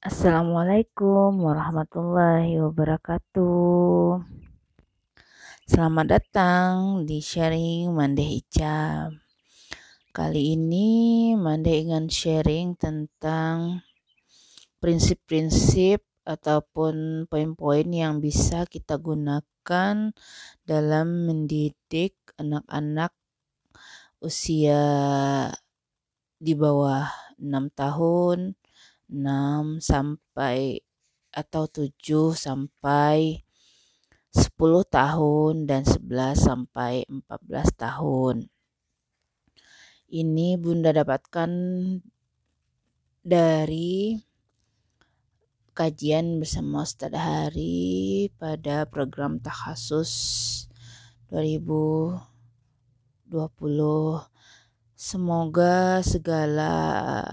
Assalamualaikum warahmatullahi wabarakatuh. Selamat datang di sharing Mande Hijab. Kali ini Mande ingin sharing tentang prinsip-prinsip ataupun poin-poin yang bisa kita gunakan dalam mendidik anak-anak usia di bawah 6 tahun 6 sampai atau 7 sampai 10 tahun dan 11 sampai 14 tahun. Ini Bunda dapatkan dari kajian bersama Ustaz Hari pada program Takhasus 2020 Semoga segala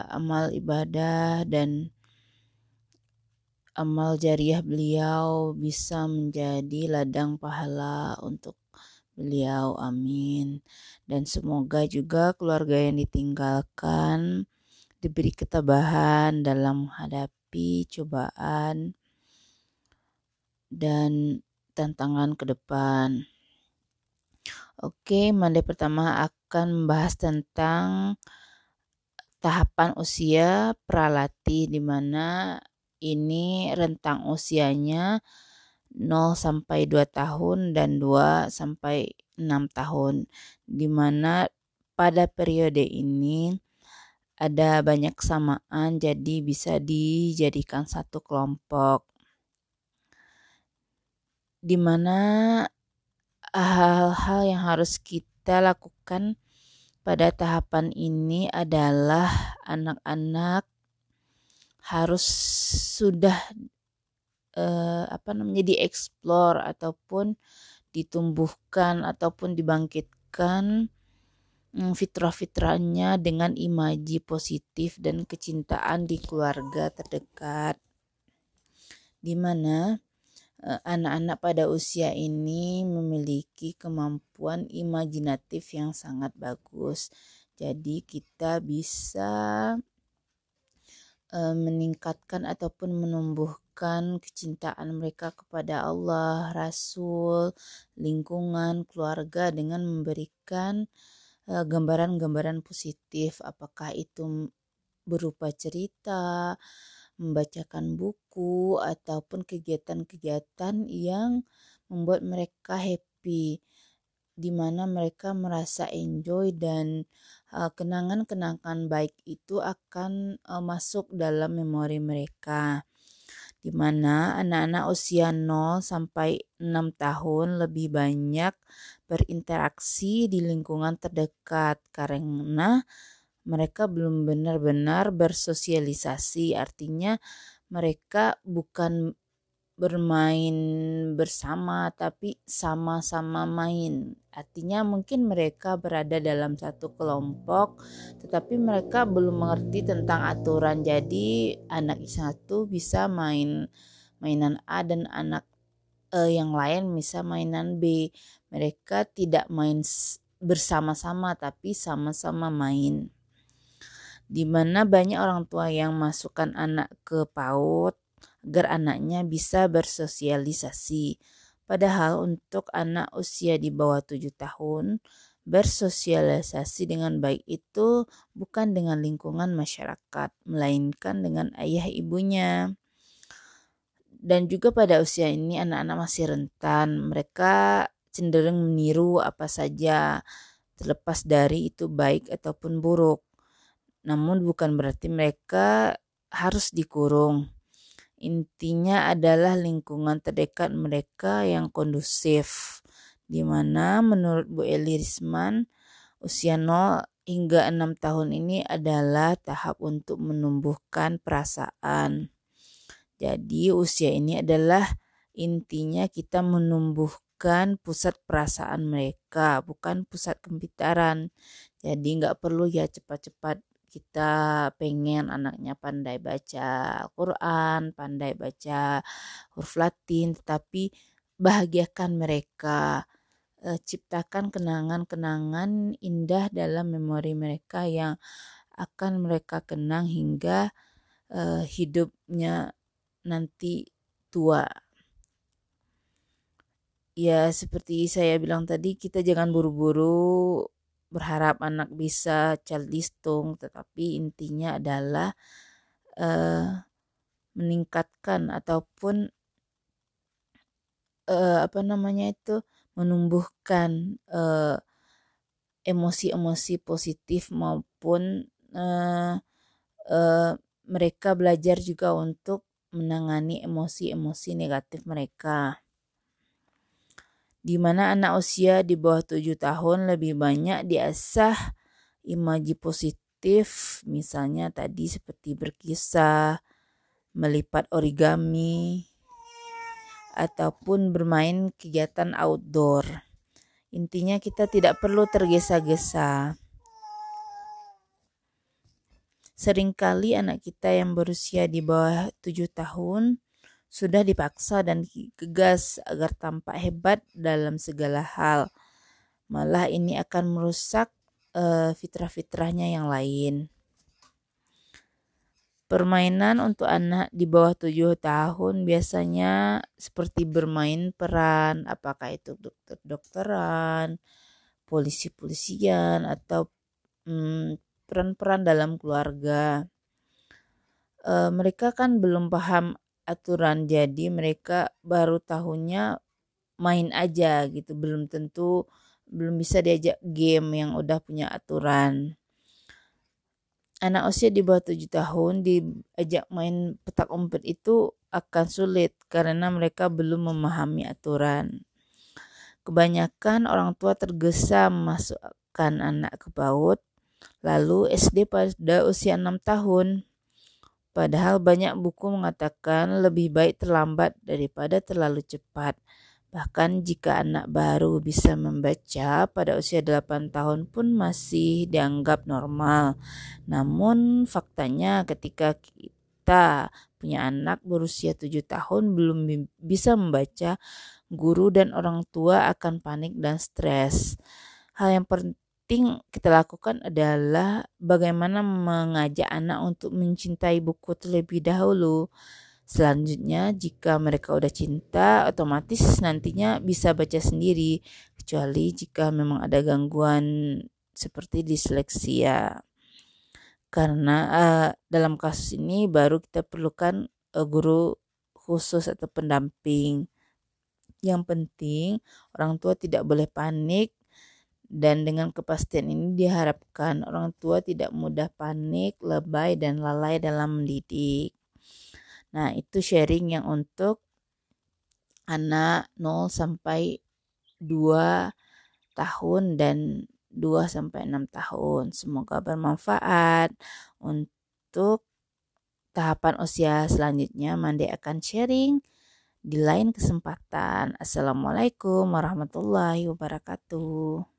amal ibadah dan amal jariah beliau bisa menjadi ladang pahala untuk beliau. Amin. Dan semoga juga keluarga yang ditinggalkan diberi ketabahan dalam menghadapi cobaan dan tantangan ke depan. Oke, mandi pertama akan membahas tentang tahapan usia pralati di mana ini rentang usianya 0 sampai 2 tahun dan 2 sampai 6 tahun di mana pada periode ini ada banyak kesamaan jadi bisa dijadikan satu kelompok. Di mana hal-hal yang harus kita lakukan pada tahapan ini adalah anak-anak harus sudah eh, apa namanya dieksplor ataupun ditumbuhkan ataupun dibangkitkan hmm, fitrah-fitrahnya dengan imaji positif dan kecintaan di keluarga terdekat. Di mana anak-anak pada usia ini memiliki kemampuan imajinatif yang sangat bagus. Jadi kita bisa uh, meningkatkan ataupun menumbuhkan kecintaan mereka kepada Allah, Rasul, lingkungan, keluarga dengan memberikan eh, gambaran-gambaran uh, positif apakah itu berupa cerita, membacakan buku ataupun kegiatan-kegiatan yang membuat mereka happy di mana mereka merasa enjoy dan uh, kenangan-kenangan uh, baik itu akan uh, masuk dalam memori mereka. Di mana anak-anak usia 0 sampai 6 tahun lebih banyak berinteraksi di lingkungan terdekat karena mereka belum benar-benar bersosialisasi artinya mereka bukan bermain bersama tapi sama-sama main. Artinya mungkin mereka berada dalam satu kelompok tetapi mereka belum mengerti tentang aturan. Jadi anak satu bisa main mainan A dan anak e yang lain bisa mainan B. Mereka tidak main bersama-sama tapi sama-sama main di mana banyak orang tua yang masukkan anak ke PAUD agar anaknya bisa bersosialisasi. Padahal untuk anak usia di bawah 7 tahun, bersosialisasi dengan baik itu bukan dengan lingkungan masyarakat, melainkan dengan ayah ibunya. Dan juga pada usia ini anak-anak masih rentan, mereka cenderung meniru apa saja terlepas dari itu baik ataupun buruk namun bukan berarti mereka harus dikurung. Intinya adalah lingkungan terdekat mereka yang kondusif, di mana menurut Bu Eli Risman, usia 0 hingga 6 tahun ini adalah tahap untuk menumbuhkan perasaan. Jadi usia ini adalah intinya kita menumbuhkan pusat perasaan mereka, bukan pusat kepintaran. Jadi nggak perlu ya cepat-cepat kita pengen anaknya pandai baca Al-Quran, pandai baca huruf Latin, tetapi bahagiakan mereka, e, ciptakan kenangan-kenangan indah dalam memori mereka yang akan mereka kenang hingga uh, hidupnya nanti tua. Ya, seperti saya bilang tadi, kita jangan buru-buru berharap anak bisa childistung, tetapi intinya adalah uh, meningkatkan ataupun uh, apa namanya itu menumbuhkan uh, emosi-emosi positif maupun uh, uh, mereka belajar juga untuk menangani emosi-emosi negatif mereka. Di mana anak usia di bawah 7 tahun lebih banyak diasah imaji positif, misalnya tadi seperti berkisah, melipat origami, ataupun bermain kegiatan outdoor. Intinya kita tidak perlu tergesa-gesa Seringkali anak kita yang berusia di bawah tujuh tahun sudah dipaksa dan gegas agar tampak hebat dalam segala hal. Malah ini akan merusak uh, fitrah-fitrahnya yang lain. Permainan untuk anak di bawah tujuh tahun biasanya seperti bermain peran, apakah itu dokter-dokteran, polisi-polisian, atau hmm, peran-peran dalam keluarga. E, mereka kan belum paham aturan, jadi mereka baru tahunya main aja gitu, belum tentu belum bisa diajak game yang udah punya aturan. Anak usia di bawah 7 tahun diajak main petak umpet itu akan sulit karena mereka belum memahami aturan. Kebanyakan orang tua tergesa memasukkan anak ke PAUD Lalu SD pada usia 6 tahun. Padahal banyak buku mengatakan lebih baik terlambat daripada terlalu cepat. Bahkan jika anak baru bisa membaca pada usia 8 tahun pun masih dianggap normal. Namun faktanya ketika kita punya anak berusia 7 tahun belum bisa membaca, guru dan orang tua akan panik dan stres. Hal yang penting penting kita lakukan adalah bagaimana mengajak anak untuk mencintai buku terlebih dahulu. Selanjutnya, jika mereka udah cinta, otomatis nantinya bisa baca sendiri, kecuali jika memang ada gangguan seperti disleksia. Karena uh, dalam kasus ini baru kita perlukan uh, guru khusus atau pendamping. Yang penting, orang tua tidak boleh panik dan dengan kepastian ini diharapkan orang tua tidak mudah panik, lebay, dan lalai dalam mendidik. Nah, itu sharing yang untuk anak 0 sampai 2 tahun dan 2 sampai 6 tahun. Semoga bermanfaat untuk tahapan usia selanjutnya. Mandi akan sharing di lain kesempatan. Assalamualaikum warahmatullahi wabarakatuh.